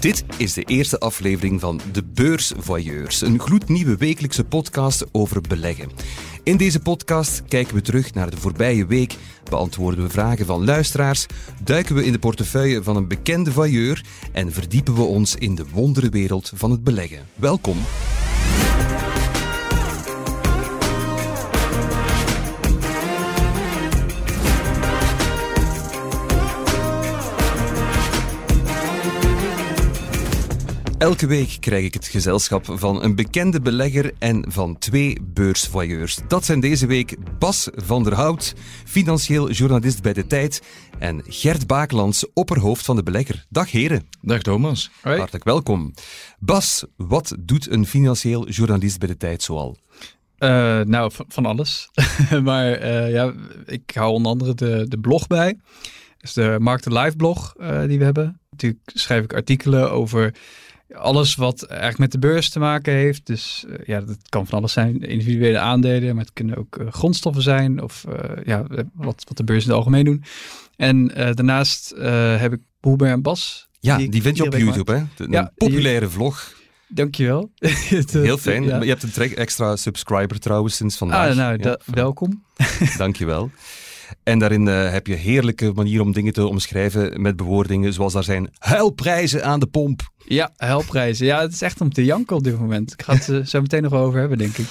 Dit is de eerste aflevering van De Beursvoyeurs, een gloednieuwe wekelijkse podcast over beleggen. In deze podcast kijken we terug naar de voorbije week, beantwoorden we vragen van luisteraars, duiken we in de portefeuille van een bekende voyeur en verdiepen we ons in de wonderenwereld van het beleggen. Welkom. Elke week krijg ik het gezelschap van een bekende belegger en van twee beursvoyeurs. Dat zijn deze week Bas van der Hout, financieel journalist bij De Tijd, en Gert Baaklands, opperhoofd van de belegger. Dag heren. Dag Thomas. Hartelijk welkom. Bas, wat doet een financieel journalist bij De Tijd zoal? Uh, nou, van alles. maar uh, ja, ik hou onder andere de, de blog bij. Dus de Markten Live blog uh, die we hebben. Natuurlijk schrijf ik artikelen over alles wat eigenlijk met de beurs te maken heeft. Dus uh, ja, dat kan van alles zijn. Individuele aandelen, maar het kunnen ook uh, grondstoffen zijn. Of uh, ja, wat, wat de beurs in het algemeen doen. En daarnaast heb ik Boelber en Bas. Ja, die, die vind je op YouTube, hè? Een ja, populaire die, vlog. Dankjewel. Heel fijn. Ja. Je hebt een extra subscriber trouwens sinds vandaag. Ah, nou, ja, welkom. Dankjewel. En daarin uh, heb je heerlijke manier om dingen te omschrijven met bewoordingen zoals daar zijn huilprijzen aan de pomp. Ja, huilprijzen. Ja, het is echt om te janken op dit moment. Ik ga het er zo meteen nog over hebben, denk ik.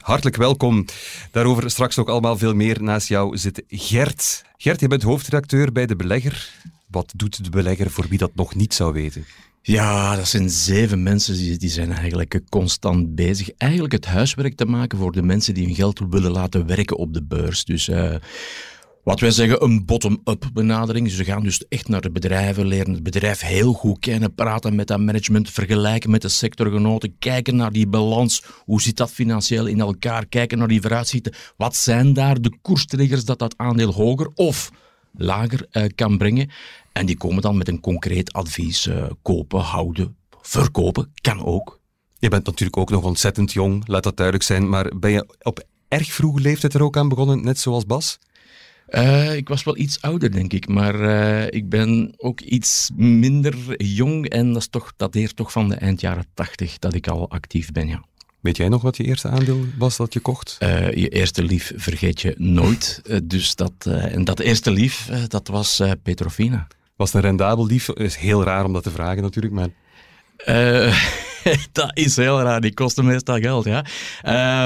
Hartelijk welkom. Daarover straks ook allemaal veel meer. Naast jou zit Gert. Gert, je bent hoofdredacteur bij De Belegger. Wat doet De Belegger voor wie dat nog niet zou weten? Ja, dat zijn zeven mensen die, die zijn eigenlijk constant bezig. Eigenlijk het huiswerk te maken voor de mensen die hun geld willen laten werken op de beurs. Dus uh, wat wij zeggen, een bottom-up benadering. Ze gaan dus echt naar de bedrijven, leren het bedrijf heel goed kennen, praten met dat management, vergelijken met de sectorgenoten, kijken naar die balans, hoe zit dat financieel in elkaar, kijken naar die vooruitzichten. Wat zijn daar de koerstriggers dat dat aandeel hoger of lager uh, kan brengen? En die komen dan met een concreet advies. Uh, kopen, houden, verkopen, kan ook. Je bent natuurlijk ook nog ontzettend jong, laat dat duidelijk zijn. Maar ben je op erg vroege leeftijd er ook aan begonnen, net zoals Bas? Uh, ik was wel iets ouder, denk ik. Maar uh, ik ben ook iets minder jong. En dat, is toch, dat dateert toch van de eind jaren tachtig dat ik al actief ben, ja. Weet jij nog wat je eerste aandeel was dat je kocht? Uh, je eerste lief vergeet je nooit. dus dat, en dat eerste lief, dat was Petrofina. Was het een rendabel lief? is heel raar om dat te vragen natuurlijk, maar... Dat is heel raar, die kosten meestal geld, ja.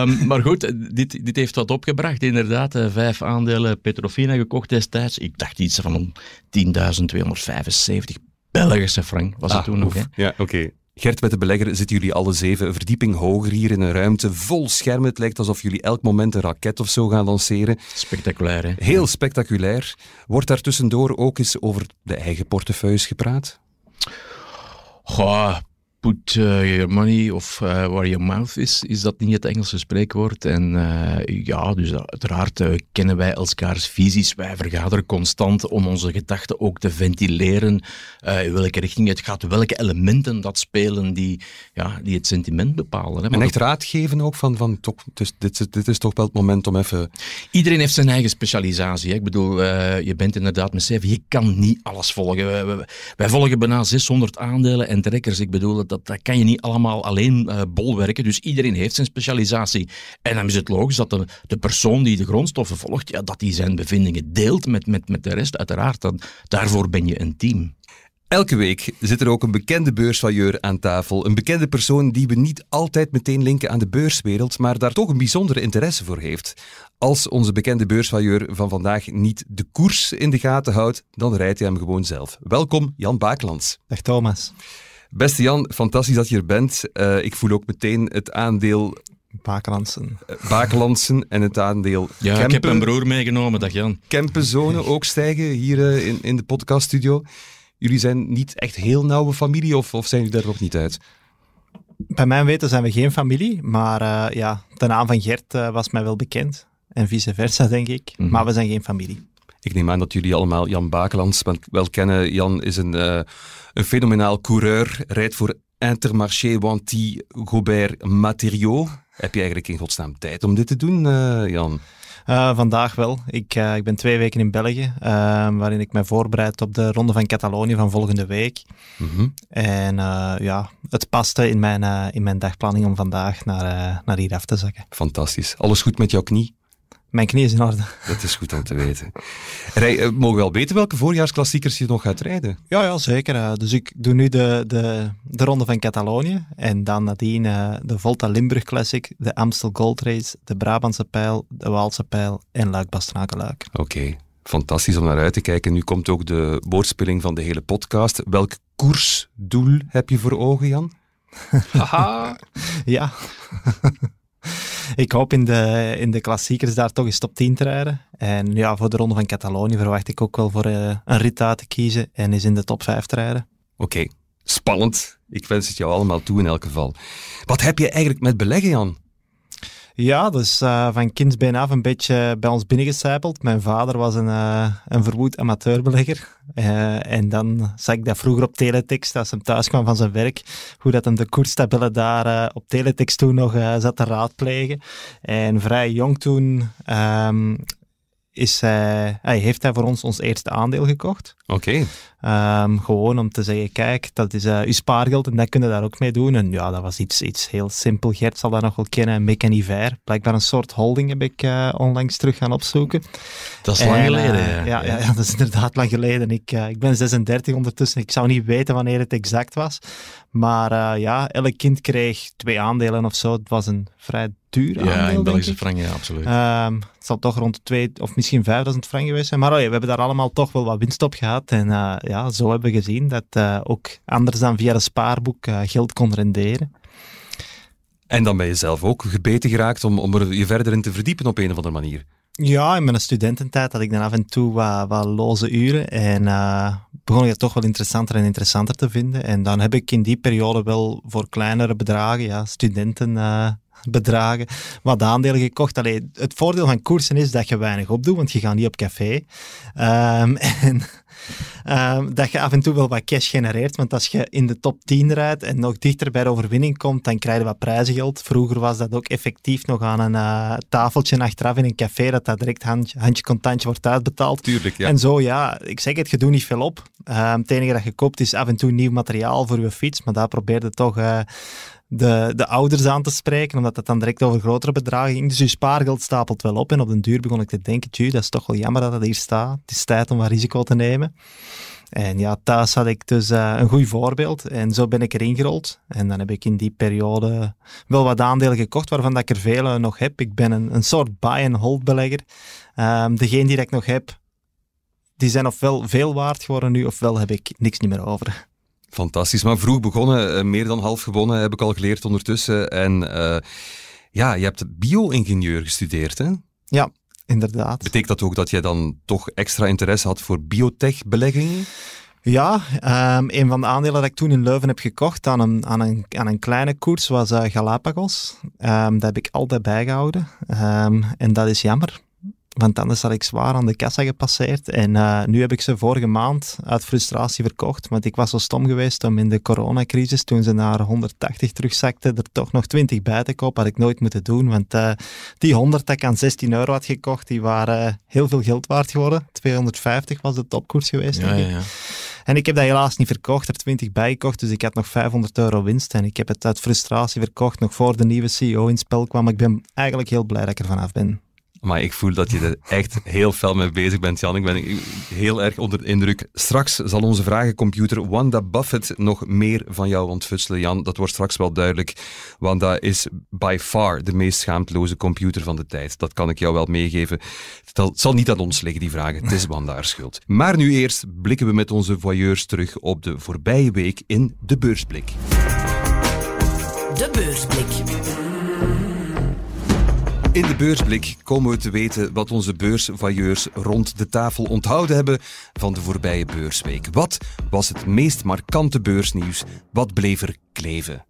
Um, maar goed, dit, dit heeft wat opgebracht. Inderdaad, vijf aandelen Petrofina gekocht destijds. Ik dacht iets van 10.275 Belgische frank was het ah, toen nog. Hè? Ja, oké. Gert, met de belegger zitten jullie alle zeven een verdieping hoger hier in een ruimte vol schermen. Het lijkt alsof jullie elk moment een raket of zo gaan lanceren. Spectaculair, hè? Heel spectaculair. Wordt daar tussendoor ook eens over de eigen portefeuilles gepraat? Goh, put uh, your money of uh, where your mouth is, is dat niet het Engelse spreekwoord. En uh, ja, dus uiteraard kennen wij elkaars visies. Wij vergaderen constant om onze gedachten ook te ventileren. in welke richting het gaat, welke elementen dat spelen die, ja, die het sentiment bepalen. Hè. en echt raad geven ook van, van toch, dus dit, dit is toch wel het moment om even... Iedereen heeft zijn eigen specialisatie. Hè. Ik bedoel, je bent inderdaad met zeven, je kan niet alles volgen. Wij, wij volgen bijna 600 aandelen en trekkers. Ik bedoel, dat, dat kan je niet allemaal alleen uh, bolwerken. Dus iedereen heeft zijn specialisatie. En dan is het logisch dat de, de persoon die de grondstoffen volgt, ja, dat die zijn bevindingen deelt met, met, met de rest. Uiteraard, dan, daarvoor ben je een team. Elke week zit er ook een bekende beursvailleur aan tafel. Een bekende persoon die we niet altijd meteen linken aan de beurswereld, maar daar toch een bijzondere interesse voor heeft. Als onze bekende beursvailleur van vandaag niet de koers in de gaten houdt, dan rijdt hij hem gewoon zelf. Welkom, Jan Baaklands. Dag Thomas. Beste Jan, fantastisch dat je er bent. Uh, ik voel ook meteen het aandeel... Bakelandsen. Uh, Bakelandsen en het aandeel Ja, Kempen, ik heb mijn broer meegenomen, dag Jan. Kempenzone ook stijgen hier uh, in, in de podcaststudio. Jullie zijn niet echt heel nauwe familie of, of zijn jullie daar nog niet uit? Bij mijn weten zijn we geen familie, maar ja, de naam van Gert was mij wel bekend. En vice versa, denk ik. Mm -hmm. Maar we zijn geen familie. Ik neem aan dat jullie allemaal Jan Bakelands wel kennen. Jan is een, uh, een fenomenaal coureur, rijdt voor Intermarché Wanty Gobert Matériaux. Heb je eigenlijk in godsnaam tijd om dit te doen, uh, Jan? Uh, vandaag wel. Ik, uh, ik ben twee weken in België, uh, waarin ik mij voorbereid op de Ronde van Catalonië van volgende week. Mm -hmm. En ja, het paste in mijn, in mijn dagplanning om vandaag naar, naar hier af te zakken. Fantastisch. Alles goed met jouw knie? Mijn knie is in orde. Dat is goed om te weten. Rij, uh, mogen we wel weten welke voorjaarsklassiekers je nog gaat rijden? Ja, ja zeker. Uh, dus ik doe nu de, de, de Ronde van Catalonië en dan nadien uh, de Volta Limburg Classic, de Amstel Gold Race, de Brabantse Pijl, de Waalse Pijl en Luik Bastenaken Luik. Oké, okay. fantastisch om naar uit te kijken. Nu komt ook de woordspeling van de hele podcast. Welk koersdoel heb je voor ogen, Jan? Haha. ja. ik hoop in de, in de klassiekers daar toch eens top 10 te rijden. En ja, voor de Ronde van Catalonië verwacht ik ook wel voor uh, een rit uit te kiezen en eens in de top 5 te rijden. Oké, spannend. Ik wens het jou allemaal toe in elk geval. Wat heb je eigenlijk met beleggen, Jan? Ja, dus uh, van kindsbeen af een beetje bij ons binnengecijpeld. Mijn vader was een, uh, een verwoed amateurbelegger. Uh, en dan zag ik dat vroeger op teletext, als hij thuis kwam van zijn werk, hoe dat hem de koerstabellen daar op teletext toen nog zat te raadplegen. En vrij jong toen um, is hij heeft hij voor ons ons eerste aandeel gekocht. Oké. Okay. Um, gewoon om te zeggen, kijk, dat is uh, uw spaargeld en dat kunnen daar ook mee doen. En ja, dat was iets, iets heel simpel. Gert zal dat nog wel kennen, Mecaniver. Blijkbaar een soort holding heb ik uh, onlangs terug gaan opzoeken. Dat is en, lang geleden, uh, ja. Ja, ja. ja. dat is inderdaad lang geleden. Ik, ik ben 36 ondertussen. Ik zou niet weten wanneer het exact was. Maar ja, elk kind kreeg twee aandelen of zo. Het was een vrij duur Ja, in Belgische frank, ja, absoluut. Um, het zal toch rond 2 of misschien 5000 frank geweest zijn. Maar oh ja, we hebben daar allemaal toch wel wat winst op gehad. En uh, ja, zo hebben we gezien dat uh, ook anders dan via een spaarboek uh, geld kon renderen. En dan ben je zelf ook gebeten geraakt om, om er je verder in te verdiepen op een of andere manier. Ja, in mijn studententijd had ik dan af en toe wat, wat loze uren en uh, begon ik het toch wel interessanter en interessanter te vinden. En dan heb ik in die periode wel voor kleinere bedragen, ja, studenten bedragen, wat aandelen gekocht. Allee, het voordeel van koersen is dat je weinig opdoet, want je gaat niet op café. Um, en um, dat je af en toe wel wat cash genereert, want als je in de top 10 rijdt en nog dichter bij de overwinning komt, dan krijg je wat prijzengeld. Vroeger was dat ook effectief nog aan een uh, tafeltje achteraf in een café, dat dat direct handje, handje contantje wordt uitbetaald. Tuurlijk, ja. En zo, ja, ik zeg het, je doet niet veel op. Um, het enige dat je koopt is af en toe nieuw materiaal voor je fiets, maar daar probeerde toch... Uh, de, de ouders aan te spreken, omdat het dan direct over grotere bedragen ging. Dus je spaargeld stapelt wel op. En op den duur begon ik te denken, tju, dat is toch wel jammer dat het hier staat. Het is tijd om wat risico te nemen. En ja, thuis had ik dus uh, een goed voorbeeld. En zo ben ik erin gerold. En dan heb ik in die periode wel wat aandelen gekocht, waarvan dat ik er vele nog heb. Ik ben een, een soort buy-and-hold belegger. Um, degene die ik nog heb, die zijn ofwel veel waard geworden nu, ofwel heb ik niks niet meer over. Fantastisch, maar vroeg begonnen, eh, meer dan half gewonnen, heb ik al geleerd ondertussen. En uh, ja, je hebt bio-ingenieur gestudeerd, hè? Ja, inderdaad. Betekent dat ook dat jij dan toch extra interesse had voor biotech-beleggingen? Ja, um, een van de aandelen dat ik toen in Leuven heb gekocht aan een, aan een, aan een kleine koers was uh, Galapagos. Um, dat heb ik altijd bijgehouden. Um, en dat is jammer. Want anders had ik zwaar aan de kassa gepasseerd. En uh, nu heb ik ze vorige maand uit frustratie verkocht. Want ik was zo stom geweest om in de coronacrisis, toen ze naar 180 terugzakten, er toch nog 20 bij te kopen. Had ik nooit moeten doen. Want uh, die 100 dat ik aan 16 euro had gekocht, die waren heel veel geld waard geworden. 250 was de topkoers geweest. Ja, ja, ja. En ik heb dat helaas niet verkocht, er 20 bij gekocht. Dus ik had nog 500 euro winst. En ik heb het uit frustratie verkocht, nog voor de nieuwe CEO in spel kwam. Ik ben eigenlijk heel blij dat ik er vanaf ben. Maar ik voel dat je er echt heel fel mee bezig bent, Jan. Ik ben heel erg onder de indruk. Straks zal onze vragencomputer Wanda Buffett nog meer van jou ontfutselen, Jan. Dat wordt straks wel duidelijk. Wanda is by far de meest schaamteloze computer van de tijd. Dat kan ik jou wel meegeven. Het zal niet aan ons liggen, die vragen. Het is Wanda's schuld. Maar nu eerst blikken we met onze voyeurs terug op de voorbije week in de beursblik. De beursblik. In de beursblik komen we te weten wat onze beursvailleurs rond de tafel onthouden hebben van de voorbije beursweek. Wat was het meest markante beursnieuws? Wat bleef er kleven?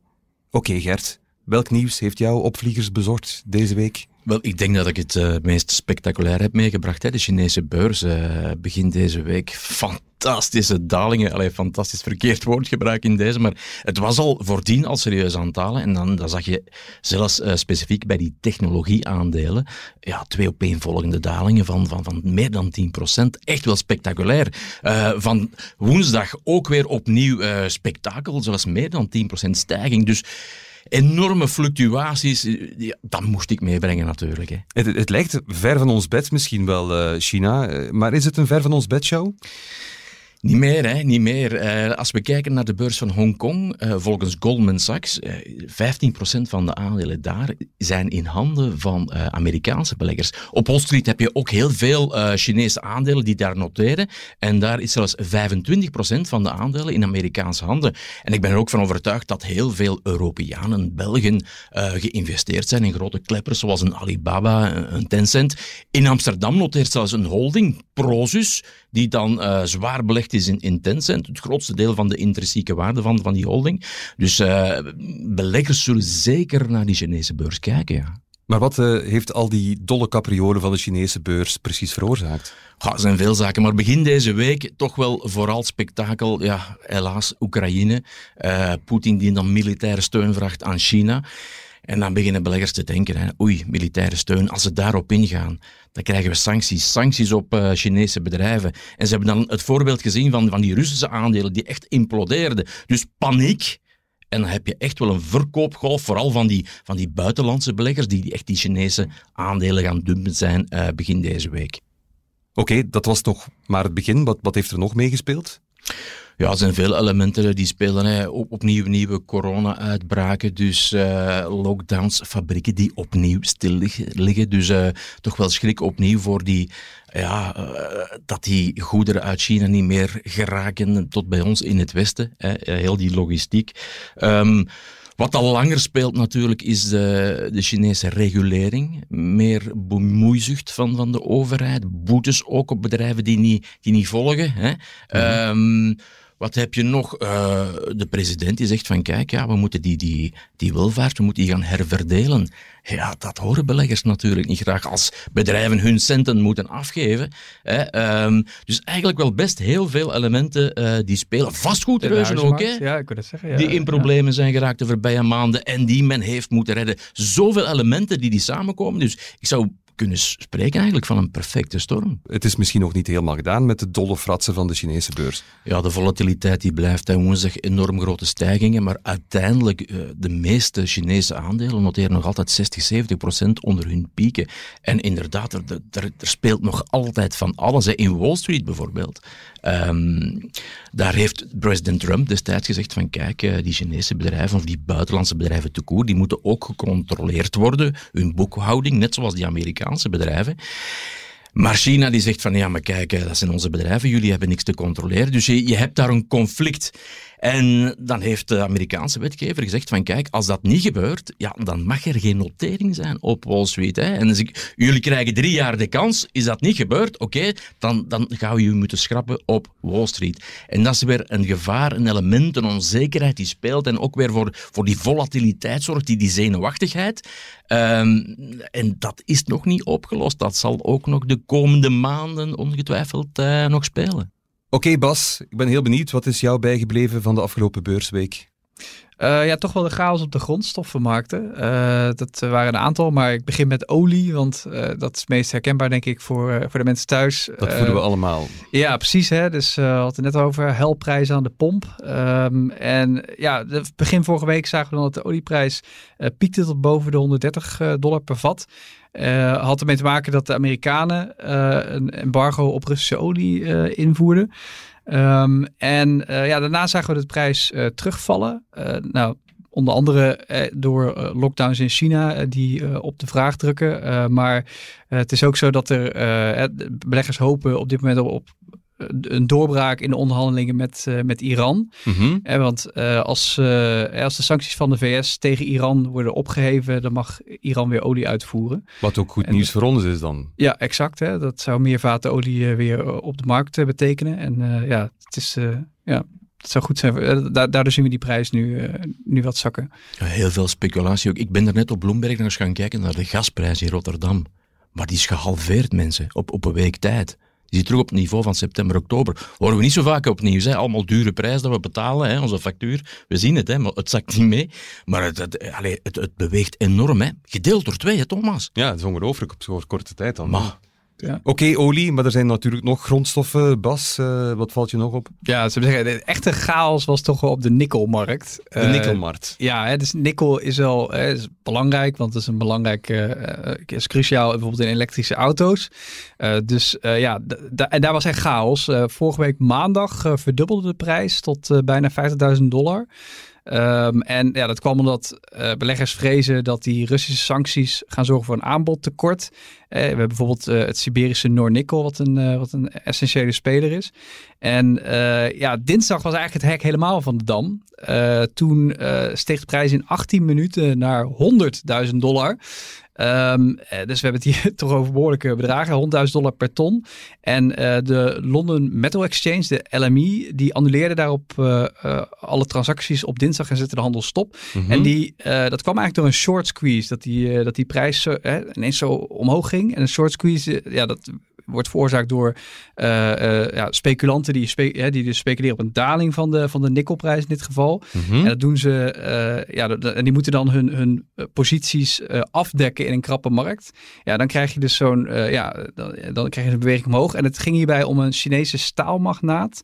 Oké Gert, welk nieuws heeft jou opvliegers bezorgd deze week? Wel, ik denk dat ik het uh, meest spectaculair heb meegebracht. Hè. De Chinese beurs uh, begint deze week. Fantastische dalingen. Allee, fantastisch verkeerd woordgebruik in deze. Maar het was al voordien al serieus aan het. En dan, dan zag je zelfs uh, specifiek bij die technologieaandelen. Ja, twee opeenvolgende dalingen van, van, van meer dan 10%. Echt wel spectaculair. van woensdag ook weer opnieuw spektakel. Zelfs meer dan 10% stijging. Dus enorme fluctuaties, ja, dat moest ik meebrengen natuurlijk. Hè. Het, het, lijkt ver van ons bed misschien wel, uh, China, maar is het een ver van ons bed show? Niet meer, hè? niet meer. Uh, als we kijken naar de beurs van Hongkong, uh, volgens Goldman Sachs, uh, 15% van de aandelen daar zijn in handen van Amerikaanse beleggers. Op Wall Street heb je ook heel veel Chinese aandelen die daar noteren. En daar is zelfs 25% van de aandelen in Amerikaanse handen. En ik ben er ook van overtuigd dat heel veel Europeanen, Belgen, geïnvesteerd zijn in grote kleppers zoals een Alibaba, een Tencent. In Amsterdam noteert zelfs een holding, Prozus, die dan zwaar belegt is in, in Tencent, het grootste deel van de intrinsieke waarde van, van die holding. Dus uh, beleggers zullen zeker naar die Chinese beurs kijken, ja. Maar wat uh, heeft al die dolle capriolen van de Chinese beurs precies veroorzaakt? Ja, er zijn veel zaken, maar begin deze week toch wel vooral spektakel. Ja, helaas, Oekraïne. Uh, Poetin die dan militaire steun vraagt aan China. En dan beginnen beleggers te denken, hè, oei, militaire steun, als ze daarop ingaan, dan krijgen we sancties. Sancties op uh, Chinese bedrijven. En ze hebben dan het voorbeeld gezien van, van die Russische aandelen die echt implodeerden. Dus paniek. En dan heb je echt wel een verkoopgolf, vooral van die, van die buitenlandse beleggers, die, echt die Chinese aandelen gaan dumpen zijn uh, begin deze week. Oké, dat was toch maar het begin. Wat, wat heeft er nog meegespeeld? Ja, er zijn veel elementen die spelen. Hè. Opnieuw nieuwe corona-uitbraken, dus uh, lockdowns, fabrieken die opnieuw stil liggen. Dus uh, toch wel schrik opnieuw voor die, ja, uh, dat die goederen uit China niet meer geraken tot bij ons in het Westen. Hè. Heel die logistiek. Um, wat al langer speelt natuurlijk is de, de Chinese regulering. Meer bemoeizucht van, van de overheid. Boetes ook op bedrijven die niet, die niet volgen. Hè. Mm um, wat heb je nog? Uh, de president die zegt van kijk, ja, we moeten die, die, die welvaart, we moeten die gaan herverdelen. Ja, dat horen beleggers natuurlijk niet graag als bedrijven hun centen moeten afgeven. Hè. Um, dus eigenlijk wel best heel veel elementen uh, die spelen. Vastgoedreuzen ook, hè, ja, ik het zeggen, ja, die in problemen ja. zijn geraakt de voorbije maanden en die men heeft moeten redden. Zoveel elementen die die samenkomen. Dus ik zou kunnen spreken eigenlijk van een perfecte storm. Het is misschien nog niet helemaal gedaan met de dolle fratsen van de Chinese beurs. Ja, de volatiliteit die blijft. Hè. Woensdag enorm grote stijgingen, maar uiteindelijk uh, de meeste Chinese aandelen noteren nog altijd 60, 70 procent onder hun pieken. En inderdaad, er, er, er speelt nog altijd van alles. Hè. In Wall Street bijvoorbeeld. Um, daar heeft president Trump destijds gezegd van kijk, uh, die Chinese bedrijven of die buitenlandse bedrijven te koer, die moeten ook gecontroleerd worden, hun boekhouding, net zoals die Amerikanen bedrijven. Maar China die zegt van ja, maar kijk, dat zijn onze bedrijven, jullie hebben niks te controleren. Dus je, je hebt daar een conflict. En dan heeft de Amerikaanse wetgever gezegd van kijk, als dat niet gebeurt, ja, dan mag er geen notering zijn op Wall Street. Hè. En als ik, jullie krijgen drie jaar de kans, is dat niet gebeurd, oké, dan, dan gaan we je moeten schrappen op Wall Street. En dat is weer een gevaar, een element, een onzekerheid die speelt en ook weer voor, voor die volatiliteit zorgt, die, die zenuwachtigheid. Um, en dat is nog niet opgelost. Dat zal ook nog de komende maanden ongetwijfeld uh, nog spelen. Oké Bas, ik ben heel benieuwd. Wat is jou bijgebleven van de afgelopen beursweek? Uh, ja, toch wel de chaos op de grondstoffenmarkten. Uh, dat waren een aantal, maar ik begin met olie, want uh, dat is meest herkenbaar, denk ik, voor, voor de mensen thuis. Dat voelen we allemaal. Ja, precies. Hè? Dus we hadden het net over helprijzen aan de pomp. Um, en ja, de, begin vorige week zagen we dan dat de olieprijs piekte tot boven de 130 dollar per vat. Uh, had ermee te maken dat de Amerikanen uh, een embargo op Russische olie uh, invoerden. Um, en ja, daarna zagen we de prijs terugvallen. nou, onder andere door lockdowns in China die op de vraag drukken. maar het is ook zo dat er beleggers hopen op dit moment op een doorbraak in de onderhandelingen met, uh, met Iran. Mm want uh, als, uh, als de sancties van de VS tegen Iran worden opgeheven, dan mag Iran weer olie uitvoeren. Wat ook goed nieuws voor ons is dan. Ja, exact. Hè? Dat zou meer vaten olie weer op de markt betekenen. En ja, het is ja, dat zou goed zijn. Eh, da- daardoor zien we die prijs nu, eh, nu wat zakken. Ja, heel veel speculatie ook. Ik ben er net op Bloomberg nog eens gaan kijken naar de gasprijs in Rotterdam. Maar die is gehalveerd, mensen, op, op een week tijd. Die zit terug op het niveau van september, oktober. Horen we niet zo vaak op nieuws. Hè? Allemaal dure prijzen dat we betalen, hè? onze factuur. We zien het, hè? maar het zakt niet mee. Maar het, het, het beweegt enorm. Hè? Gedeeld door twee, hè, Thomas? Ja, het is ongelooflijk op zo'n korte tijd dan. Maar Ja. Oké, olie, maar er zijn natuurlijk nog grondstoffen. Bas, eh, wat valt je nog op? Ja, ze zeggen, de echte chaos was toch wel op de nikkelmarkt. De Eh, nikkelmarkt. Ja, hè, dus nikkel is wel hè, is belangrijk, want het is een belangrijk, eh, eh, is cruciaal bijvoorbeeld in elektrische auto's. Eh, dus eh, ja, en daar was echt chaos. Eh, vorige week maandag verdubbelde de prijs tot eh, bijna 50.000 dollar. Ehm, en ja, dat kwam omdat eh, beleggers vrezen dat die Russische sancties gaan zorgen voor een aanbodtekort. Eh, we hebben bijvoorbeeld eh, het Siberische Noornikkel, wat een, wat een essentiële speler is. En ja, dinsdag was eigenlijk het hek helemaal van de dam. Toen steeg de prijs in 18 minuten naar 100.000 dollar. Ehm, eh, dus we hebben het hier toch over behoorlijke bedragen, 100.000 dollar per ton. En eh, de London Metal Exchange, de LME, die annuleerde daarop eh, alle transacties op dinsdag en zette de handel stop. Mhm. En die, dat kwam eigenlijk door een short squeeze, dat die, dat die prijs zo, ineens zo omhoog ging. En een short squeeze, ja, dat wordt veroorzaakt door eh, eh, ja, speculanten die, spe die dus speculeren op een daling van de, van de nikkelprijs in dit geval. Mhm. En dat doen ze, eh, ja, en die moeten dan hun, hun posities afdekken in een krappe markt. Ja, dan krijg je dus zo'n, ja, dan, dan krijg je een beweging omhoog. En het ging hierbij om een Chinese staalmagnaat,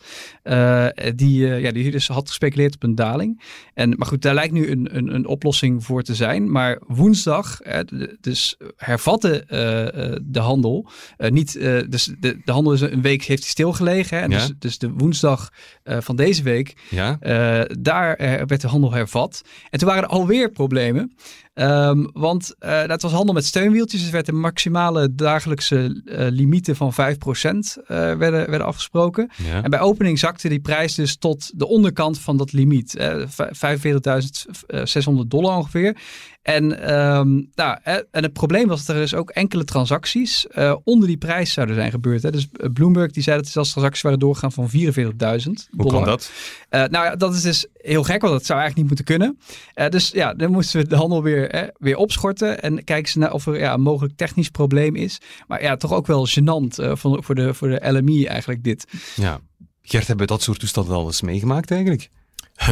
die, ja, die dus had gespeculeerd op een daling. En, maar goed, daar lijkt nu een, een, een oplossing voor te zijn. Maar woensdag, dus hervatte de handel. Niet, eh, dus de, de handel is een week heeft hij stilgelegen. Hè? En Ja. dus, dus de woensdag eh, van deze week Ja? eh, daar werd de handel hervat. En toen waren er alweer problemen. Ehm, want eh, dat was handel met steunwieltjes. Dus werd de maximale dagelijkse eh, limieten van 5% eh, werden, werden afgesproken. ja. En bij opening zakte die prijs dus tot de onderkant van dat limiet. eh, v- 45.600 dollar ongeveer. En, ehm, nou, en het probleem was dat er dus ook enkele transacties onder die prijs zouden zijn gebeurd. Hè. Dus Bloomberg die zei dat er zelfs transacties waren doorgegaan van 44.000 Hoe kan dat? nou ja, dat is dus heel gek, want dat zou eigenlijk niet moeten kunnen. Eh, dus ja, dan moesten we de handel weer, eh, weer opschorten en kijken ze naar of er ja, een mogelijk technisch probleem is. Maar ja, toch ook wel gênant voor, voor, de, voor de LMI eigenlijk dit. Ja. Gert, hebben we dat soort toestanden al eens meegemaakt eigenlijk?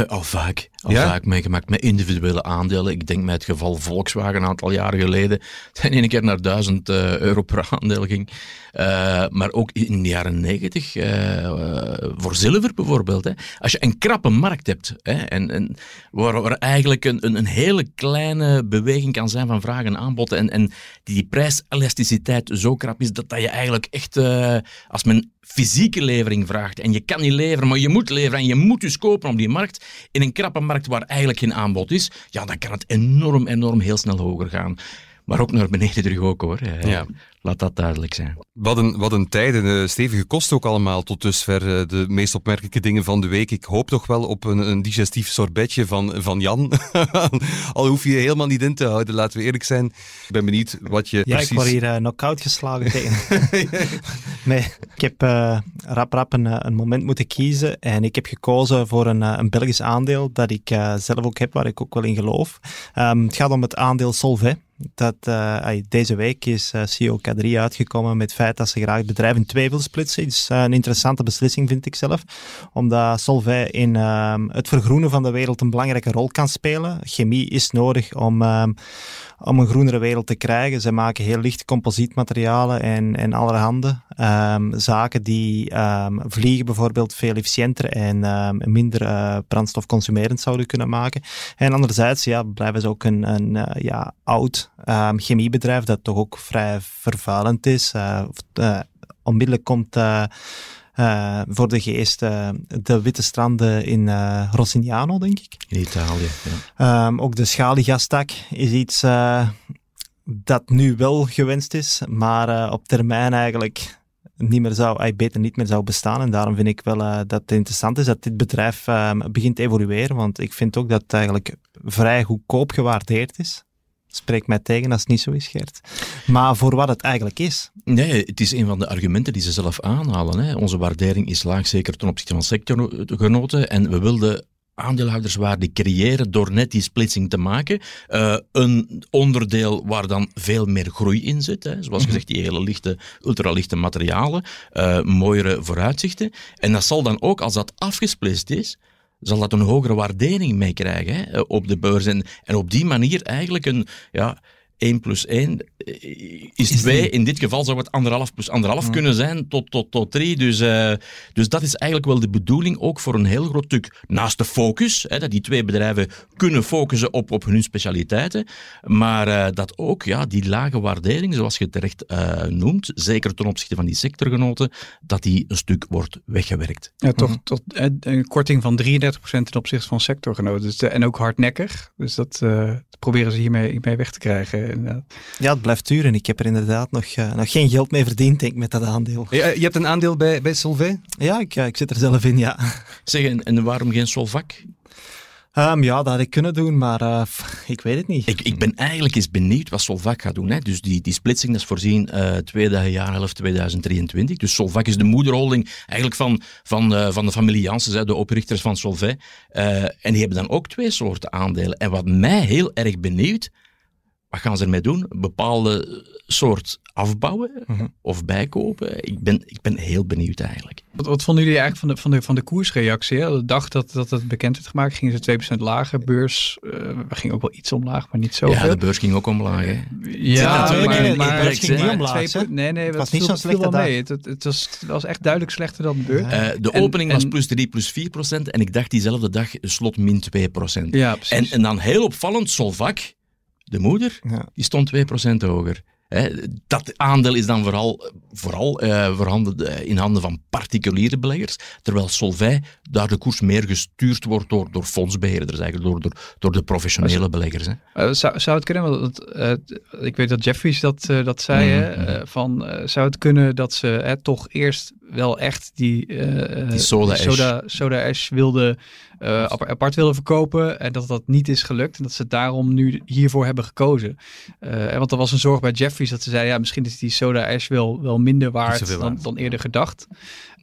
Al vaak, al Ja? vaak meegemaakt met individuele aandelen. Ik denk met het geval Volkswagen een aantal jaren geleden. Het in één keer naar 1000 eh, euro per aandeel ging. Eh, maar ook in de jaren 90 eh, voor zilver bijvoorbeeld. Hè. Als je een krappe markt hebt hè, en, en waar, waar eigenlijk een, een, een hele kleine beweging kan zijn van vraag en aanbod en, en die, prijselasticiteit zo krap is dat, dat je eigenlijk echt, als men fysieke levering vraagt en je kan niet leveren, maar je moet leveren en je moet dus kopen op die markt, in een krappe markt waar eigenlijk geen aanbod is, ja, dan kan het enorm, enorm heel snel hoger gaan. Maar ook naar beneden terug ook hoor. Eh, Ja. Laat dat duidelijk zijn. Wat een, wat een tijden, eh, stevige kosten ook allemaal tot dusver. eh, de meest opmerkelijke dingen van de week. Ik hoop toch wel op een, een digestief sorbetje van, van Jan. Al hoef je je helemaal niet in te houden, laten we eerlijk zijn. Ik ben benieuwd wat je Ja, precies... ik word hier knock-out geslagen tegen. nee, ik heb eh, rap rap een, een moment moeten kiezen en ik heb gekozen voor een, een Belgisch aandeel dat ik eh, zelf ook heb, waar ik ook wel in geloof. Ehm, het gaat om het aandeel Solvay. Dat, eh, deze week is eh, CEO K3 uitgekomen met het feit dat ze graag het bedrijf in twee wil splitsen. Het is eh, een interessante beslissing, vind ik zelf. Omdat Solvay in ehm, het vergroenen van de wereld een belangrijke rol kan spelen. Chemie is nodig om, ehm, om een groenere wereld te krijgen. Ze maken heel licht composietmaterialen en, en allerhande ehm, zaken die ehm, vliegen bijvoorbeeld veel efficiënter en ehm, minder eh, brandstofconsumerend zouden kunnen maken. En anderzijds ja, blijven ze ook een, een eh, ja, oud chemiebedrijf dat toch ook vrij vervuilend is. Eh, onmiddellijk komt eh, voor de geest eh, de witte stranden in eh, Rossignano, denk ik. In Italië. Ja. Ehm, ook de schaliegastak is iets dat nu wel gewenst is, maar op termijn eigenlijk niet meer zou, beter niet meer zou bestaan. En daarom vind ik wel dat het interessant is dat dit bedrijf ehm, begint te evolueren, want ik vind ook dat het eigenlijk vrij goedkoop gewaardeerd is. Spreek mij tegen als het niet zo is, Geert. Maar voor wat het eigenlijk is. Nee, het is een van de argumenten die ze zelf aanhalen. Hè. Onze waardering is laag, zeker ten opzichte van sectorgenoten. En we wilden aandeelhouderswaarde creëren door net die splitsing te maken. Uh, een onderdeel waar dan veel meer groei in zit. Hè. Zoals gezegd, die hele lichte, ultralichte materialen, uh, mooiere vooruitzichten. En dat zal dan ook, als dat afgesplitst is, zal dat een hogere waardering mee krijgen hè, op de beurs. En, en op die manier eigenlijk een, ja, 1 plus 1 eh, is 2. In dit geval zou het anderhalf plus anderhalf kunnen zijn tot, tot, tot 3. Dus, uh, dus dat is eigenlijk wel de bedoeling, ook voor een heel groot stuk. Naast de focus, hè, dat die twee bedrijven kunnen focussen op, op hun specialiteiten. Maar uh, dat ook ja, die lage waardering, zoals je terecht uh, noemt, zeker ten opzichte van die sectorgenoten, dat die een stuk wordt weggewerkt. Ja, toch tot een korting van 33% ten opzichte van sectorgenoten. Dus, en ook hardnekkig. Dus dat proberen ze hiermee, hiermee weg te krijgen. Inderdaad. Ja, het blijft duren. Ik heb er inderdaad nog, uh, nog geen geld mee verdiend, denk ik, met dat aandeel. Ja, je hebt een aandeel bij, bij Solvay? Ja, ik, ik zit er zelf in, ja. Zeg, en, en waarom geen Solvac? Um, ja, dat had ik kunnen doen, maar uh, ik weet het niet. Ik, ik ben eigenlijk eens benieuwd wat Solvac gaat doen. Hè. Dus die, die splitsing dat is voorzien uh, tweede jaarhelft 2023. Dus Solvac is de moederholding eigenlijk van, van, uh, van de familie Janssen, de oprichters van Solvay. en die hebben dan ook twee soorten aandelen. En wat mij heel erg benieuwd, wat gaan ze ermee doen? Een bepaalde soort afbouwen uh -huh. of bijkopen? Ik ben, ik ben heel benieuwd eigenlijk. Wat, wat vonden jullie eigenlijk van de, van de, van de koersreactie? Hè? De dag dat, dat het bekend werd gemaakt, gingen ze 2% lager. Beurs uh, ging ook wel iets omlaag, maar niet zo. Ja, de beurs ging ook omlaag. Hè? Ja, natuurlijk. maar, Nee, maar, de beurs ging niet omlaag. Twee, nee, nee, het was niet zo slecht mee. Het, het, het, was, het was echt duidelijk slechter dan de beurs. Uh, de En- opening was plus 3, plus 4 procent. En ik dacht diezelfde dag slot min 2 procent. Ja, precies. En, en dan heel opvallend, Solvac, de moeder, Ja. die stond 2% hoger. Dat aandeel is dan vooral, vooral eh, eh, in handen van particuliere beleggers, terwijl Solvay daar de koers meer gestuurd wordt door, door fondsbeheerders, eigenlijk door, door, door de professionele beleggers. Hè. Eh, zou, zou het kunnen, want ik weet dat Jeffries dat, dat zei, Mhm, eh, van zou het kunnen dat ze toch eerst wel echt die, eh, Die soda ash. soda, soda ash wilde, eh, apart, wilden verkopen en dat dat niet is gelukt en dat ze daarom nu hiervoor hebben gekozen. Eh, en want er was een zorg bij Jeffries dat ze zeiden, ja, misschien is die soda ash wel, wel minder waard dan, waard. dan eerder gedacht.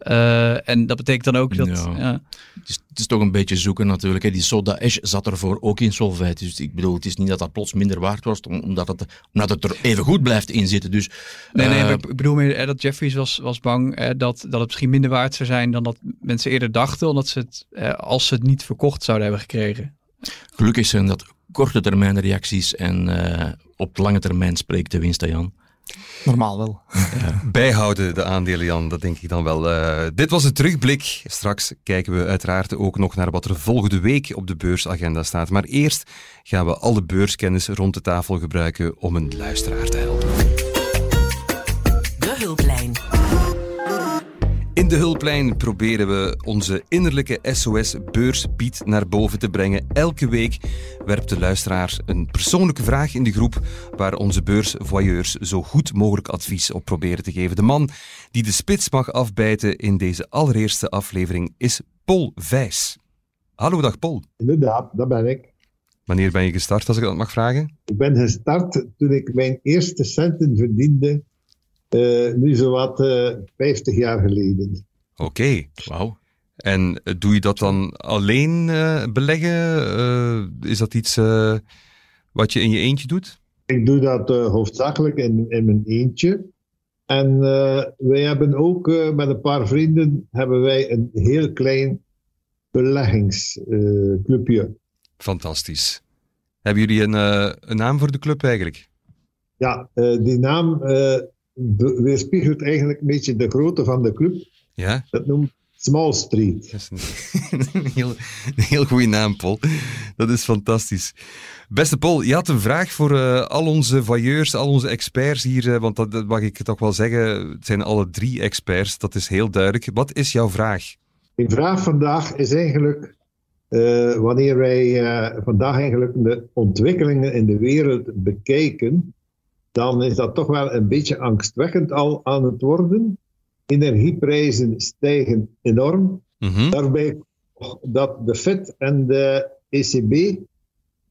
Eh, en dat betekent dan ook dat... Ja. Ja. Het, is, het is toch een beetje zoeken natuurlijk. Hè. Die soda ash zat ervoor ook in Solvay. Dus ik bedoel, het is niet dat dat plots minder waard was, om- omdat het, omdat het er even goed blijft in zitten. Dus, Nee, nee, eh, maar ik bedoel meer dat Jeffries was, was bang eh, dat, dat het misschien minder waard zou zijn dan dat mensen eerder dachten, omdat ze het, eh, als ze het niet verkocht zouden hebben gekregen. Gelukkig zijn dat korte termijn reacties en eh, op lange termijn spreekt de winst, Jan. Normaal wel. Bijhouden de aandelen, Jan, dat denk ik dan wel. Eh, dit was de terugblik. Straks kijken we uiteraard ook nog naar wat er volgende week op de beursagenda staat. Maar eerst gaan we alle beurskennis rond de tafel gebruiken om een luisteraar te helpen. De hulplijn proberen we onze innerlijke SOS-beurspiet naar boven te brengen. Elke week werpt de luisteraar een persoonlijke vraag in de groep waar onze beursvoyeurs zo goed mogelijk advies op proberen te geven. De man die de spits mag afbijten in deze allereerste aflevering is Paul Vijs. Hallo, dag Paul. Inderdaad, dat ben ik. Wanneer ben je gestart, als ik dat mag vragen? Ik ben gestart toen ik mijn eerste centen verdiende, nu zowat eh 50 jaar geleden. Oké. Wauw. En eh, doe je dat dan alleen eh, beleggen? Eh, is dat iets eh, wat je in je eentje doet? Ik doe dat eh, hoofdzakelijk in, in mijn eentje. En eh, wij hebben ook eh, met een paar vrienden hebben wij een heel klein beleggingsclubje. Fantastisch. Hebben jullie een, eh, een naam voor de club eigenlijk? ja, eh, die naam eh, weerspiegelt eigenlijk een beetje de grootte van de club. Ja, Dat noemt Small Street. dat is een, een heel, een heel goede naam, Paul. Dat is fantastisch. Beste Paul, je had een vraag voor eh, al onze voyeurs, al onze experts hier, eh, want dat, dat mag ik toch wel zeggen, het zijn alle drie experts, dat is heel duidelijk. Wat is jouw vraag? Mijn vraag vandaag is eigenlijk, eh, wanneer wij vandaag eigenlijk de ontwikkelingen in de wereld bekijken, dan is dat toch wel een beetje angstwekkend al aan het worden. Energieprijzen stijgen enorm. Mhm. Daarbij dat de FED en de ECB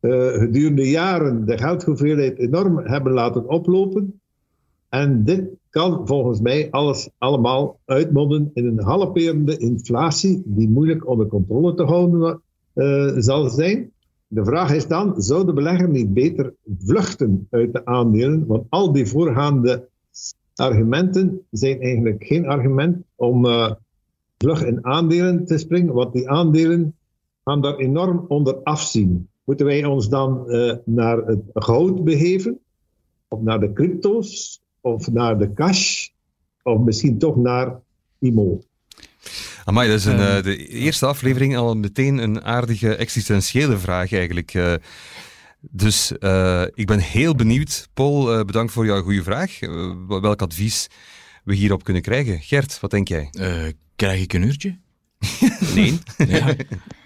eh, gedurende jaren de geldhoeveelheid enorm hebben laten oplopen. En dit kan volgens mij alles allemaal uitmonden in een halperende inflatie die moeilijk onder controle te houden uh, zal zijn. De vraag is dan, zou de belegger niet beter vluchten uit de aandelen? Want al die voorgaande argumenten zijn eigenlijk geen argument om uh, vlug in aandelen te springen, want die aandelen gaan daar enorm onder afzien. Moeten wij ons dan uh, naar het goud begeven? Of naar de crypto's? Of naar de cash? Of misschien toch naar IMO? Amai, dat is een, uh, de eerste aflevering al meteen een aardige existentiële vraag eigenlijk. Uh, dus uh, ik ben heel benieuwd. Paul, bedankt voor jouw goede vraag. welk advies we hierop kunnen krijgen. Gert, wat denk jij? krijg ik een uurtje? nee. ja.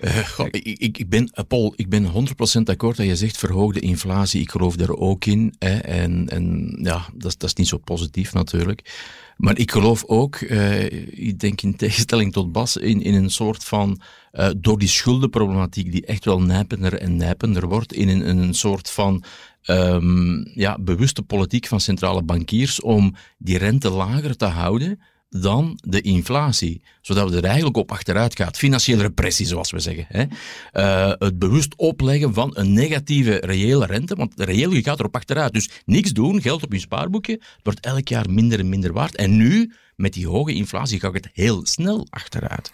Uh, goh, ik, ik, ben, Paul, ik ben 100% akkoord dat je zegt verhoogde inflatie. Ik geloof daar ook in. Hè, en, en ja, dat, dat is niet zo positief natuurlijk. Maar ik geloof ook, uh, ik denk in tegenstelling tot Bas, in, in een soort van, uh, door die schuldenproblematiek die echt wel nijpender en nijpender wordt, in een, een soort van um, ja, bewuste politiek van centrale bankiers om die rente lager te houden dan de inflatie. Zodat we er eigenlijk op achteruit gaat. Financiële repressie, zoals we zeggen. Hè. Uh, het bewust opleggen van een negatieve reële rente, want de reële gaat erop achteruit. Dus niks doen, geld op je spaarboekje, wordt elk jaar minder en minder waard. En nu, met die hoge inflatie, gaat het heel snel achteruit.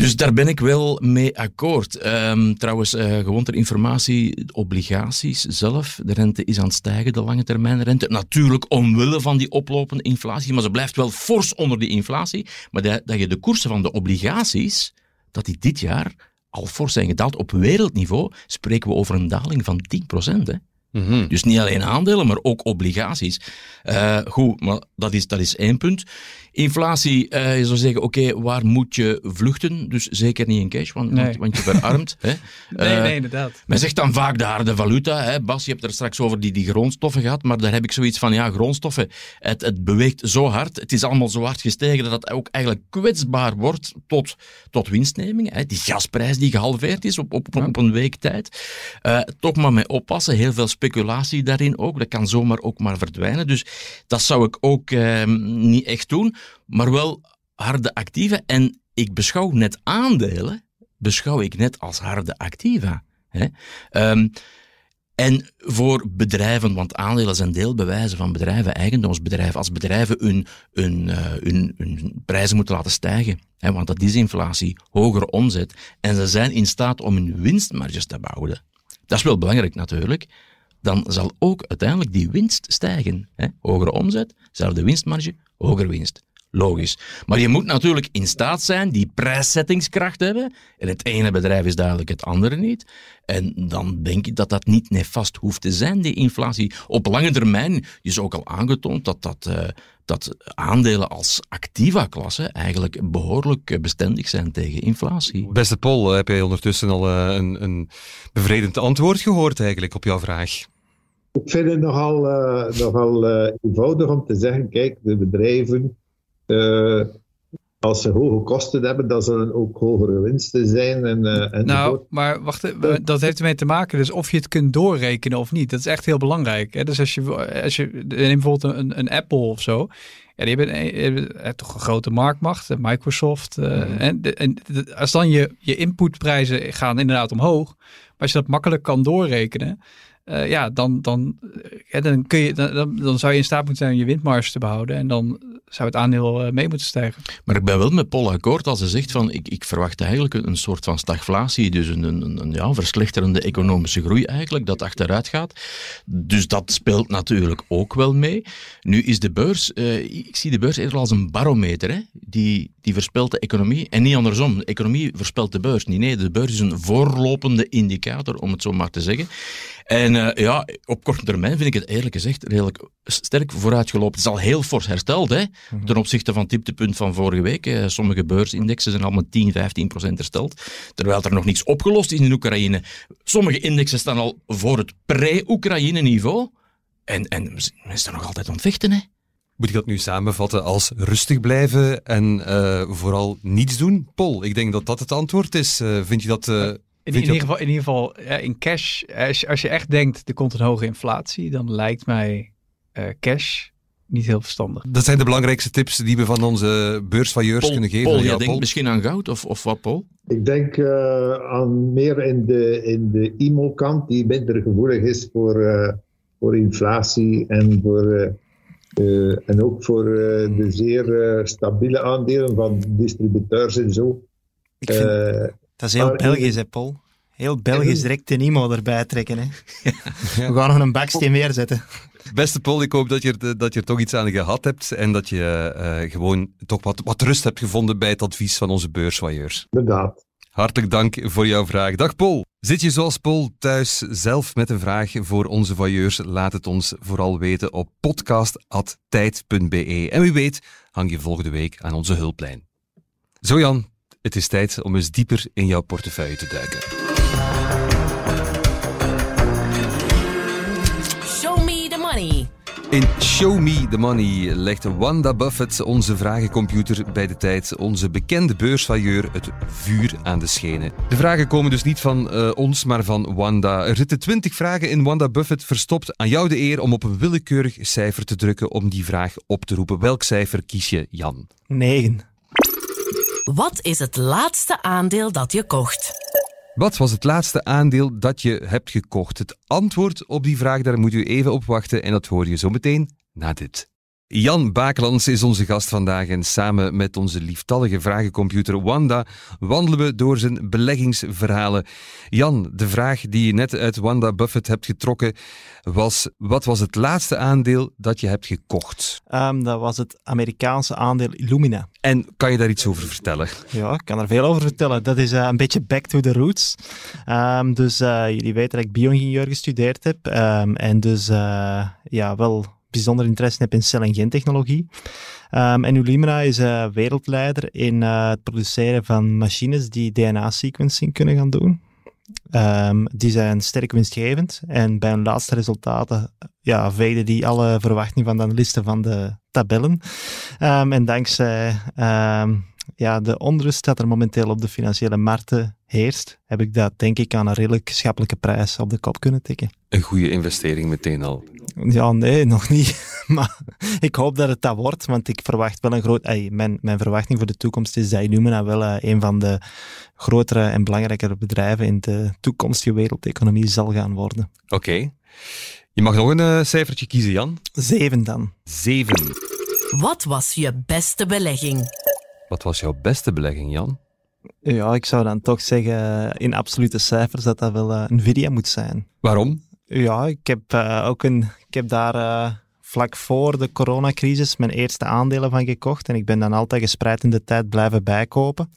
Dus daar ben ik wel mee akkoord. Um, trouwens, uh, gewoon ter informatie, obligaties zelf, de rente is aan het stijgen, de lange termijn rente. Natuurlijk omwille van die oplopende inflatie, maar ze blijft wel fors onder die inflatie. Maar dat, dat je de koersen van de obligaties, dat die dit jaar al fors zijn gedaald. Op wereldniveau spreken we over een daling van 10%. Hè. Mm -hmm. Dus niet alleen aandelen, maar ook obligaties. Uh, goed, maar dat is, dat is één punt. Inflatie, uh, je zou zeggen, oké, waar moet je vluchten? Dus zeker niet in cash, want, nee. want, want, je verarmt. hè? Nee, uh, nee, inderdaad. Men zegt dan vaak de harde valuta. Hè? Bas, je hebt er straks over die, die grondstoffen gehad, maar daar heb ik zoiets van, ja, grondstoffen, het, het beweegt zo hard, het is allemaal zo hard gestegen dat het ook eigenlijk kwetsbaar wordt tot, tot winstneming. Hè? Die gasprijs die gehalveerd is op, op, op, op een week tijd. Uh, toch maar mee oppassen, heel veel speculatie daarin ook. Dat kan zomaar ook maar verdwijnen. Dus dat zou ik ook uh, niet echt doen maar wel harde activa. En ik beschouw net aandelen, beschouw ik net als harde activa. Hè? Um, en voor bedrijven, want aandelen zijn deelbewijzen van bedrijven, eigendomsbedrijven, als bedrijven hun, uh, hun, hun prijzen moeten laten stijgen, hè, want dat is inflatie, hogere omzet, en ze zijn in staat om hun winstmarges te behouden. Dat is wel belangrijk natuurlijk. Dan zal ook uiteindelijk die winst stijgen. Hè. Hogere omzet, zelfde winstmarge, hogere winst. Logisch. Maar je moet natuurlijk in staat zijn die prijszettingskracht hebben. En het ene bedrijf is duidelijk het andere niet. En dan denk ik dat dat niet nefast hoeft te zijn, die inflatie. Op lange termijn is ook al aangetoond dat, dat, uh, dat aandelen als activa-klasse eigenlijk behoorlijk bestendig zijn tegen inflatie. Beste Paul, heb jij ondertussen al uh, een, een bevredigend antwoord gehoord eigenlijk op jouw vraag? Ik vind het nogal, uh, nogal eenvoudig om te zeggen, kijk, de bedrijven uh, als ze hoge kosten hebben, dan zullen ook hogere winsten zijn. En, uh, en nou, maar wacht, dat heeft ermee te maken, dus of je het kunt doorrekenen of niet. Dat is echt heel belangrijk. Hè? Dus als je, als je neem bijvoorbeeld een, een Apple of zo, ja, die hebben, hebben toch een grote marktmacht, Microsoft. Uh, mm. en, en, als dan je, je inputprijzen gaan inderdaad omhoog, maar als je dat makkelijk kan doorrekenen, uh, ja, dan, dan, ja, dan, kun je, dan, dan zou je in staat moeten zijn om je windmarge te behouden. En dan zou het aandeel uh, mee moeten stijgen. Maar ik ben wel met Paul akkoord als ze zegt van ik, ik verwacht eigenlijk een, soort van stagflatie, dus een, een, een, ja, verslechterende economische groei eigenlijk, dat achteruit gaat. Dus dat speelt natuurlijk ook wel mee. Nu is de beurs, uh, ik zie de beurs eerder als een barometer, hè? Die, die voorspelt de economie en niet andersom. De economie voorspelt de beurs niet. Nee, de beurs is een voorlopende indicator, om het zo maar te zeggen. En uh, ja, op korte termijn vind ik het eerlijk gezegd redelijk sterk vooruitgelopen. Het is al heel fors hersteld hè, mm-hmm. ten opzichte van het dieptepunt van vorige week. Uh, sommige beursindexen zijn allemaal 10, 15 procent hersteld, terwijl er nog niets opgelost is in Oekraïne. Sommige indexen staan al voor het pre-Oekraïne niveau. En, en mensen zijn nog altijd aan het vechten. Hè. Moet ik dat nu samenvatten als rustig blijven en uh, vooral niets doen? Paul, ik denk dat dat het antwoord is. vind je dat In, Vind in je ieder geval, in, ieder geval ja, in cash, als je, als je echt denkt er komt een hoge inflatie, dan lijkt mij eh, cash niet heel verstandig. Dat zijn de belangrijkste tips die we van onze beursvailleurs kunnen geven. Paul, jij denkt misschien aan goud of, of wat, Paul? Ik denk eh, aan meer in de, in de IMO-kant, die minder gevoelig is voor, eh, voor inflatie en, voor, eh, eh, en ook voor eh, de zeer eh, stabiele aandelen van distributeurs en zo. Ik vind, Eh, dat is heel Belgisch, hè, Paul. Heel Belgisch direct de IMO erbij trekken. Hè. Ja. We gaan nog een baksteen meer zetten. Beste Paul, ik hoop dat je, er, dat je er toch iets aan gehad hebt en dat je eh, gewoon toch wat, wat rust hebt gevonden bij het advies van onze beursvailleurs. inderdaad. Hartelijk dank voor jouw vraag. Dag Paul. Zit je zoals Paul thuis zelf met een vraag voor onze vailleurs? Laat het ons vooral weten op podcast.tijd.be. En wie weet hang je volgende week aan onze hulplijn. Zo Jan, het is tijd om eens dieper in jouw portefeuille te duiken. In Show Me the Money legt Wanda Buffett, onze vragencomputer, bij de tijd onze bekende beursvailleur het vuur aan de schenen. De vragen komen dus niet van eh, ons, maar van Wanda. Er zitten twintig vragen in Wanda Buffett verstopt. Aan jou de eer om op een willekeurig cijfer te drukken om die vraag op te roepen. Welk cijfer kies je, Jan? 9. Wat is het laatste aandeel dat je kocht? Wat was het laatste aandeel dat je hebt gekocht? Het antwoord op die vraag, daar moet u even op wachten en dat hoor je zo meteen na dit. Jan Bakelands is onze gast vandaag en samen met onze lieftallige vragencomputer Wanda wandelen we door zijn beleggingsverhalen. Jan, de vraag die je net uit Wanda Buffett hebt getrokken was: wat was het laatste aandeel dat je hebt gekocht? Ehm, dat was het Amerikaanse aandeel Illumina. En kan je daar iets over vertellen? Ja, ik kan er veel over vertellen. Dat is eh, een beetje back to the roots. Ehm, dus eh, jullie weten dat ik bio-ingenieur gestudeerd heb. Ehm, en dus eh, ja, wel bijzonder interesse heb in cel- en gentechnologie. Ehm, en Illumina is eh, wereldleider in eh, het produceren van machines die DNA-sequencing kunnen gaan doen. Ehm, die zijn sterk winstgevend en bij hun laatste resultaten ja, veegden die alle verwachtingen van de analisten van de tabellen. Ehm, en dankzij ja, de onrust dat er momenteel op de financiële markten heerst, heb ik dat denk ik aan een redelijk schappelijke prijs op de kop kunnen tikken. Een goede investering meteen al. Ja, nee, nog niet. Maar ik hoop dat het dat wordt, want ik verwacht wel een groot... ey, mijn, mijn verwachting voor de toekomst is dat Illumina wel eh, een van de grotere en belangrijkere bedrijven in de toekomstige wereldeconomie zal gaan worden. Oké. Je mag nog een eh, cijfertje kiezen, Jan. Zeven dan. Zeven. Wat was je beste belegging? Wat was jouw beste belegging, Jan? Ja, ik zou dan toch zeggen in absolute cijfers dat dat wel eh, Nvidia moet zijn. Waarom? Ja, ik heb eh, ook een, ik heb daar eh, vlak voor de coronacrisis mijn eerste aandelen van gekocht en ik ben dan altijd gespreid in de tijd blijven bijkopen.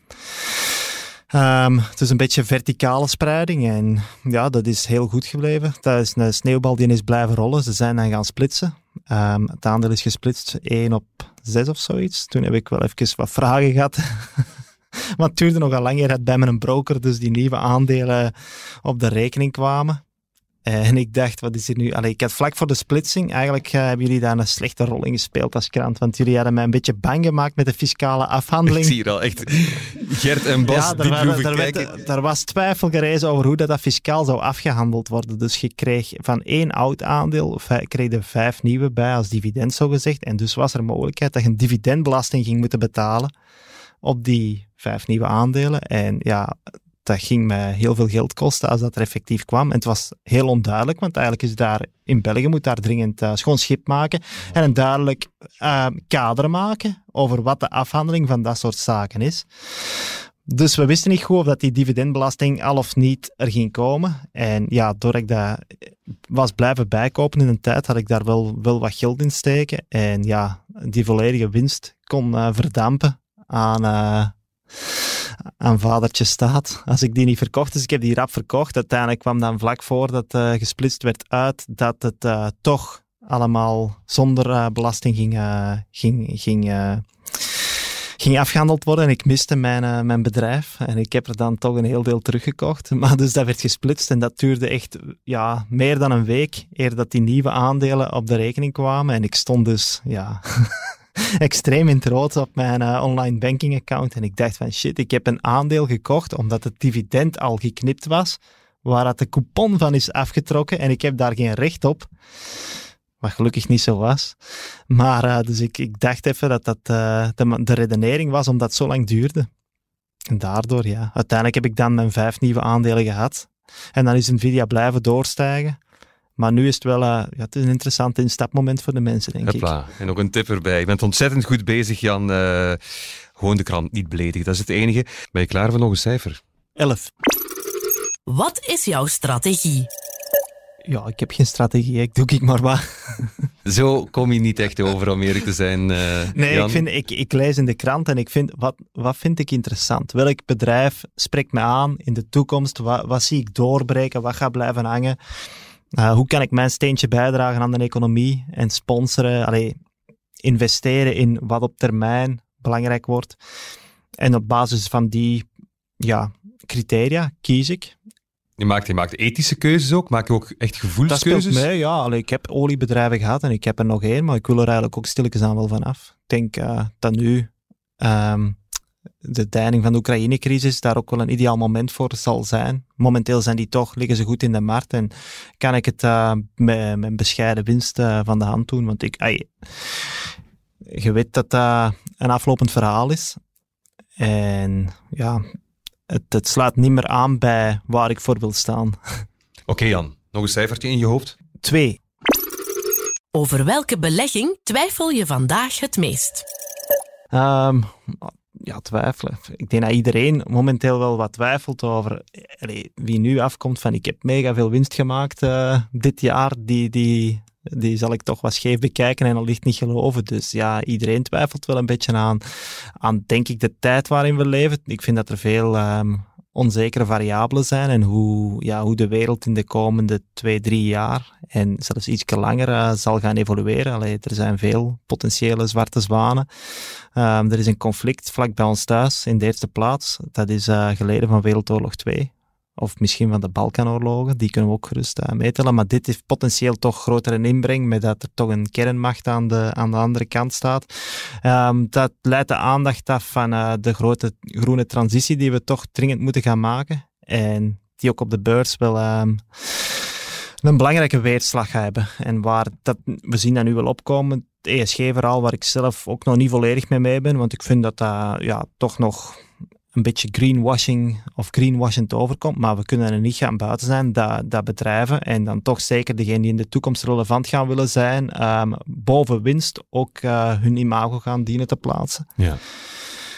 Ehm, het is een beetje verticale spreiding en ja, dat is heel goed gebleven. Dat is een sneeuwbal die is blijven rollen. Ze zijn dan gaan splitsen. Ehm, het aandeel is gesplitst 1 op 6 of zoiets. Toen heb ik wel even wat vragen gehad. Maar het duurde nogal langer dat bij mijn broker dus die nieuwe aandelen op de rekening kwamen. En ik dacht, wat is er nu? Allee, ik had vlak voor de splitsing, eigenlijk eh, hebben jullie daar een slechte rol in gespeeld als krant. Want jullie hadden mij een beetje bang gemaakt met de fiscale Ik afhandeling. zie hier al echt Gert en Bas ja, die er, waren- proeven er, werd- kijken. er was twijfel gerezen over hoe dat, dat fiscaal zou afgehandeld worden. Dus je kreeg van één oud aandeel, kreeg je vijf nieuwe bij als dividend zogezegd. En dus was er mogelijkheid dat je een dividendbelasting ging moeten betalen op die vijf nieuwe aandelen. En ja, dat ging mij heel veel geld kosten als dat er effectief kwam. En het was heel onduidelijk, want eigenlijk is daar in België moet daar dringend eh, schoon schip maken en een duidelijk eh, kader maken over wat de afhandeling van dat soort zaken is. Dus we wisten niet goed of dat die dividendbelasting al of niet er ging komen. En ja, doordat ik dat was blijven bijkopen in een tijd, had ik daar wel, wel wat geld in steken. En ja, die volledige winst kon eh, verdampen aan, aan vadertje staat. Als ik die niet verkocht, dus ik heb die rap verkocht. Uiteindelijk kwam dan vlak voor dat eh gesplitst werd uit dat het eh, toch allemaal zonder eh, belasting ging, ging, ging, ging afgehandeld worden. En ik miste mijn, mijn bedrijf. En ik heb er dan toch een heel deel teruggekocht. Maar dus dat werd gesplitst en dat duurde echt ja, meer dan een week eer dat die nieuwe aandelen op de rekening kwamen. En ik stond dus, ja... extreem in het rood op mijn uh, online banking account. En ik dacht van shit, ik heb een aandeel gekocht omdat het dividend al geknipt was, waar dat de coupon van is afgetrokken en ik heb daar geen recht op. Wat gelukkig niet zo was. Maar uh, dus ik, ik dacht even dat dat uh, de, de redenering was omdat het zo lang duurde. En daardoor, ja. Uiteindelijk heb ik dan mijn vijf nieuwe aandelen gehad. En dan is Nvidia blijven doorstijgen. Maar nu is het wel uh, ja, het is een interessant instapmoment voor de mensen, denk Hopla. ik. En nog een tip erbij. Je bent ontzettend goed bezig, Jan. Uh, gewoon de krant niet beledigen, dat is het enige. Ben je klaar voor nog een cijfer? 11. Wat is jouw strategie? Ja, ik heb geen strategie, ik doe ik maar wat. Zo kom je niet echt over om eerlijk te zijn. Uh, nee, Ik, vind, ik, ik lees in de krant en ik vind, wat, wat vind ik interessant? Welk bedrijf spreekt me aan in de toekomst? Wat, wat zie ik doorbreken? Wat gaat blijven hangen? Uh, hoe kan ik mijn steentje bijdragen aan de economie en sponsoren? Allee, investeren in wat op termijn belangrijk wordt. En op basis van die ja, criteria kies ik. Je maakt, je maakt ethische keuzes ook? Maak je ook echt gevoelskeuzes? Dat speelt mee, ja. Allee, ik heb oliebedrijven gehad en ik heb er nog één, maar ik wil er eigenlijk ook stilletjes aan wel van af. Ik denk uh, dat nu um, de deining van de Oekraïne-crisis daar ook wel een ideaal moment voor zal zijn. Momenteel zijn die toch, liggen ze goed in de markt en kan ik het uh, met, met bescheiden winst uh, van de hand doen. Want ik, ay, je weet dat dat een aflopend verhaal is. En ja, het, het slaat niet meer aan bij waar ik voor wil staan. Oké okay, Jan, nog een cijfertje in je hoofd? Twee. Over welke belegging twijfel je vandaag het meest? Um, ja, twijfelen. Ik denk dat iedereen momenteel wel wat twijfelt over wie nu afkomt van ik heb mega veel winst gemaakt uh, dit jaar, die, die, die zal ik toch wat scheef bekijken en allicht niet geloven. Dus ja, iedereen twijfelt wel een beetje aan, aan denk ik, de tijd waarin we leven. Ik vind dat er veel um, onzekere variabelen zijn en hoe, ja, hoe de wereld in de komende twee, drie jaar en zelfs iets langer uh, zal gaan evolueren. Allee, er zijn veel potentiële zwarte zwanen. Um, er is een conflict vlak bij ons thuis in de eerste plaats. Dat is uh, geleden van Wereldoorlog 2. Of misschien van de Balkanoorlogen, die kunnen we ook gerust uh, meetellen. Maar dit heeft potentieel toch grotere inbreng, met dat er toch een kernmacht aan de, aan de andere kant staat. Um, dat leidt de aandacht af van uh, de grote groene transitie die we toch dringend moeten gaan maken. En die ook op de beurs wel um, een belangrijke weerslag hebben. En waar dat, we zien dat nu wel opkomen, het ESG-verhaal, waar ik zelf ook nog niet volledig mee mee ben, want ik vind dat dat ja, toch nog een beetje greenwashing of greenwashing overkomt, maar we kunnen er niet gaan buiten zijn dat, dat bedrijven en dan toch zeker degenen die in de toekomst relevant gaan willen zijn, um, boven winst ook uh, hun imago gaan dienen te plaatsen. Ja.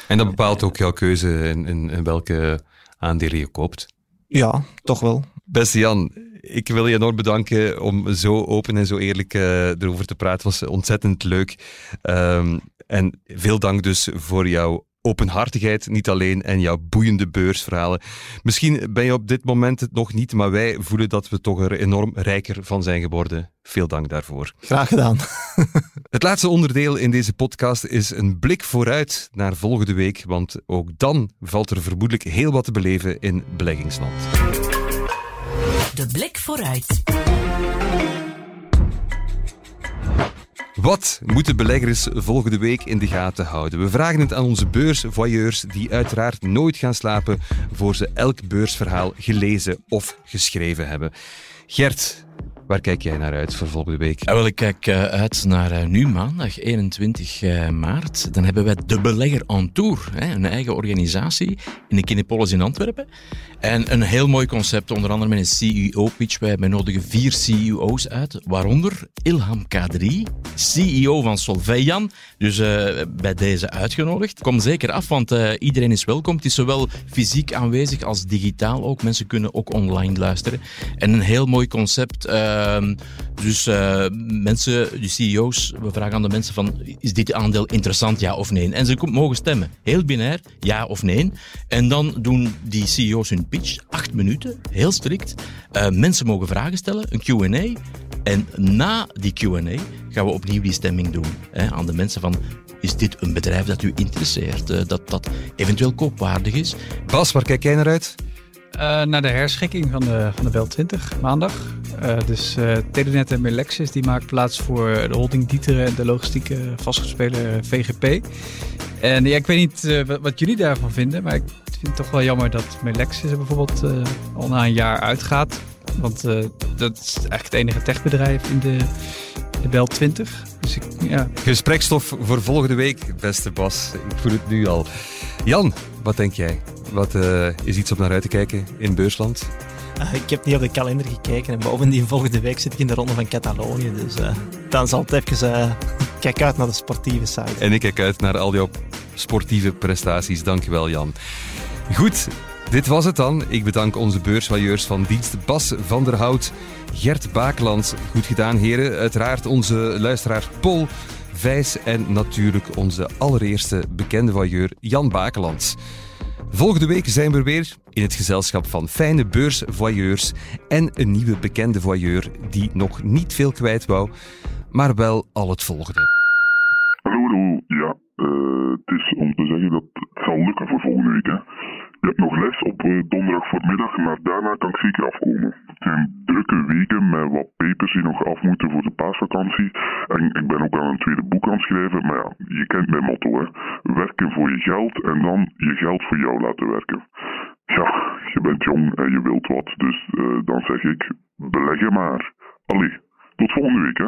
En dat bepaalt ook jouw keuze in, in, in welke aandelen je koopt? Ja, toch wel. Beste Jan, ik wil je enorm bedanken om zo open en zo eerlijk uh, erover te praten. Het was ontzettend leuk. Um, en veel dank dus voor jouw openhartigheid, niet alleen, en jouw boeiende beursverhalen. Misschien ben je op dit moment het nog niet, maar wij voelen dat we toch er enorm rijker van zijn geworden. Veel dank daarvoor. Graag gedaan. het laatste onderdeel in deze podcast is een blik vooruit naar volgende week, want ook dan valt er vermoedelijk heel wat te beleven in beleggingsland. De blik vooruit. Wat moeten beleggers volgende week in de gaten houden? We vragen het aan onze beursvoyeurs, die uiteraard nooit gaan slapen voor ze elk beursverhaal gelezen of geschreven hebben. Gert, Waar kijk jij naar uit voor volgende week? Ja, wel, ik kijk uh, uit naar uh, nu maandag 21 uh, maart. Dan hebben wij De Belegger on Tour, hè, een eigen organisatie in de Kinepolis in Antwerpen. En een heel mooi concept, onder andere met een CEO-pitch. Wij nodigen vier CEO's uit, waaronder Ilham Kadri, CEO van Solveian. Dus bij deze uitgenodigd. Kom zeker af, want iedereen is welkom. Het is zowel fysiek aanwezig als digitaal ook. Mensen kunnen ook online luisteren. En een heel mooi concept. Ehm, dus uh, mensen, de CEO's, we vragen aan de mensen van, is dit aandeel interessant, ja of nee? En ze mogen stemmen. Heel binair, ja of nee. En dan doen die CEO's hun pitch, acht minuten, heel strikt. Uh, mensen mogen vragen stellen, een Q&A. En na die Q&A gaan we opnieuw die stemming doen hè, aan de mensen van, is dit een bedrijf dat u interesseert, uh, dat, dat eventueel koopwaardig is? Bas, waar kijk jij naar uit? Uh, naar de herschikking van de, van de Bel 20 maandag. Uh, dus uh, Telenet en Melexis die maken plaats voor de holding Dieteren en de logistieke vastgoedspeler VGP. En ja, ik weet niet wat, jullie daarvan vinden, maar ik vind het toch wel jammer dat Melexis er bijvoorbeeld al na een jaar uitgaat. Want dat is eigenlijk het enige techbedrijf in de, de Bel 20. Dus ik, ja. Gesprekstof voor volgende week, beste Bas. Ik voel het nu al. Jan, wat denk jij? Wat uh, is iets om naar uit te kijken in Beursland? Uh, ik heb niet op de kalender gekeken en bovendien volgende week zit ik in de ronde van Catalonië. Dus uh, dan zal het even... kijk uit naar de sportieve site. En ik kijk uit naar al jouw sportieve prestaties. Dankjewel Jan. Goed, dit was het dan. Ik bedank onze beurswailleurs van dienst Bas van der Hout, Gert Baakland. Goed gedaan heren. Uiteraard onze luisteraar Paul Vijs en natuurlijk onze allereerste bekende voyeur Jan Bakelands. Volgende week zijn we weer in het gezelschap van fijne beursvoyeurs en een nieuwe bekende voyeur die nog niet veel kwijt wou, maar wel al het volgende. Hallo, hallo. Ja, uh, het is om te zeggen dat het zal lukken voor volgende week. Hè. Je hebt nog les op uh, donderdag voormiddag, maar daarna kan ik zeker afkomen. Het zijn drukke weken met wat papers die nog af moeten voor de paasvakantie. En ik ben ook aan een tweede boek aan het schrijven. Maar ja, je kent mijn motto, hè. Werken voor je geld en dan je geld voor jou laten werken. Ja, je bent jong en je wilt wat. Dus uh, dan zeg ik, beleg je maar. Allee, tot volgende week, hè.